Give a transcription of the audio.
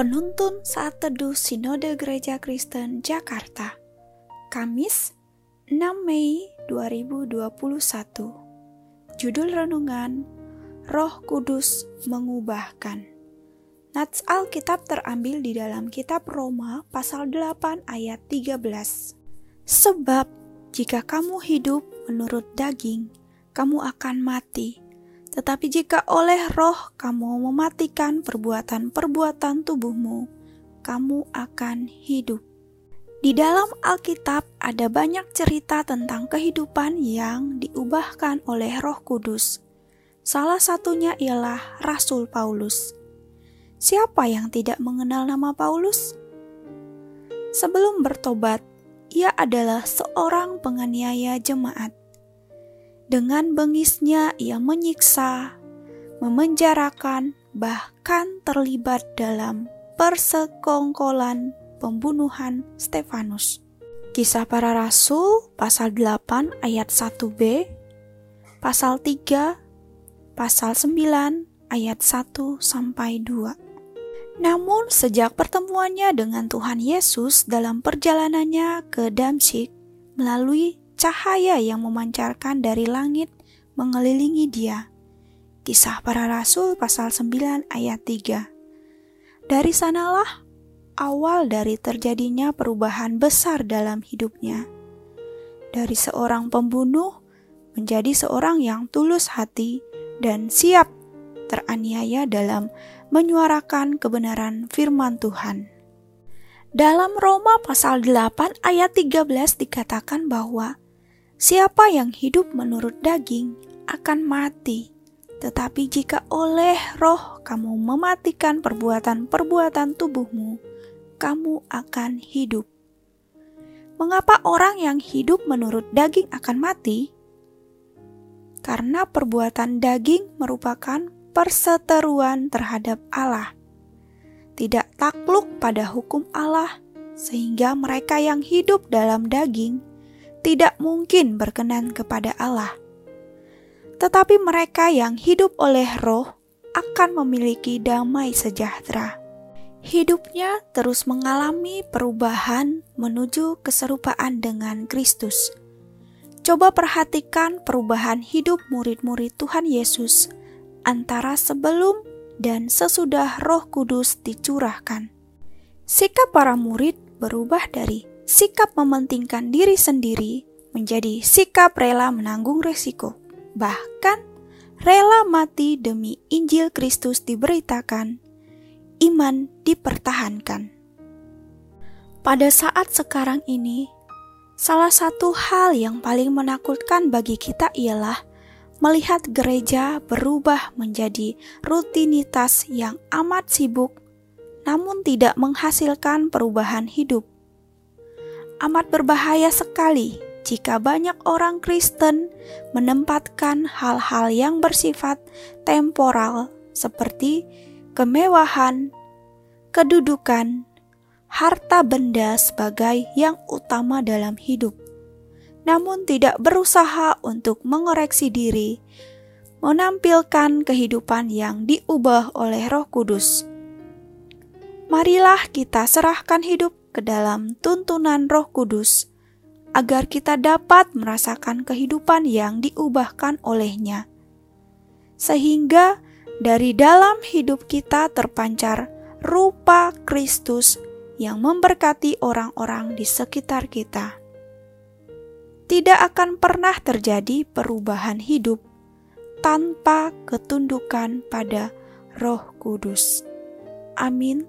Penuntun Saat Teduh Sinode Gereja Kristen Jakarta. Kamis 6 Mei 2021 Judul Renungan Roh Kudus Mengubahkan. Nats Alkitab terambil di dalam kitab Roma pasal 8 ayat 13 Sebab jika kamu hidup menurut daging, kamu akan mati tetapi jika oleh roh kamu mematikan perbuatan-perbuatan tubuhmu, kamu akan hidup. Di dalam Alkitab ada banyak cerita tentang kehidupan yang diubahkan oleh Roh Kudus. Salah satunya ialah Rasul Paulus. Siapa yang tidak mengenal nama Paulus? Sebelum bertobat, ia adalah seorang penganiaya jemaat. Dengan bengisnya ia menyiksa, memenjarakan, bahkan terlibat dalam persekongkolan pembunuhan Stefanus. Kisah para Rasul pasal 8 ayat 1b, pasal 3, pasal 9 ayat 1 sampai 2. Namun sejak pertemuannya dengan Tuhan Yesus dalam perjalanannya ke Damsyik melalui cahaya yang memancarkan dari langit mengelilingi dia. Kisah para Rasul pasal 9 ayat 3. Dari sanalah awal dari terjadinya perubahan besar dalam hidupnya. Dari seorang pembunuh menjadi seorang yang tulus hati dan siap teraniaya dalam menyuarakan kebenaran firman Tuhan. Dalam Roma pasal 8 ayat 13 dikatakan bahwa Siapa yang hidup menurut daging akan mati, tetapi jika oleh roh kamu mematikan perbuatan-perbuatan tubuhmu, kamu akan hidup. Mengapa orang yang hidup menurut daging akan mati? Karena perbuatan daging merupakan perseteruan terhadap Allah. Tidak takluk pada hukum Allah, sehingga mereka yang hidup dalam daging tidak mungkin berkenan kepada Allah. Tetapi mereka yang hidup oleh roh akan memiliki damai sejahtera. Hidupnya terus mengalami perubahan menuju keserupaan dengan Kristus. Coba perhatikan perubahan hidup murid-murid Tuhan Yesus antara sebelum dan sesudah Roh Kudus dicurahkan. Sikap para murid berubah dari sikap mementingkan diri sendiri menjadi sikap rela menanggung resiko, bahkan rela mati demi Injil Kristus diberitakan, iman dipertahankan. Pada saat sekarang ini, salah satu hal yang paling menakutkan bagi kita ialah melihat gereja berubah menjadi rutinitas yang amat sibuk, namun tidak menghasilkan perubahan hidup amat berbahaya sekali jika banyak orang Kristen menempatkan hal-hal yang bersifat temporal seperti kemewahan, kedudukan, harta benda sebagai yang utama dalam hidup, namun tidak berusaha untuk mengoreksi diri, menampilkan kehidupan yang diubah oleh Roh Kudus. Marilah kita serahkan hidup ke dalam tuntunan Roh Kudus, agar kita dapat merasakan kehidupan yang diubahkan olehnya, sehingga dari dalam hidup kita terpancar rupa Kristus yang memberkati orang-orang di sekitar kita. Tidak akan pernah terjadi perubahan hidup tanpa ketundukan pada Roh Kudus. Amin.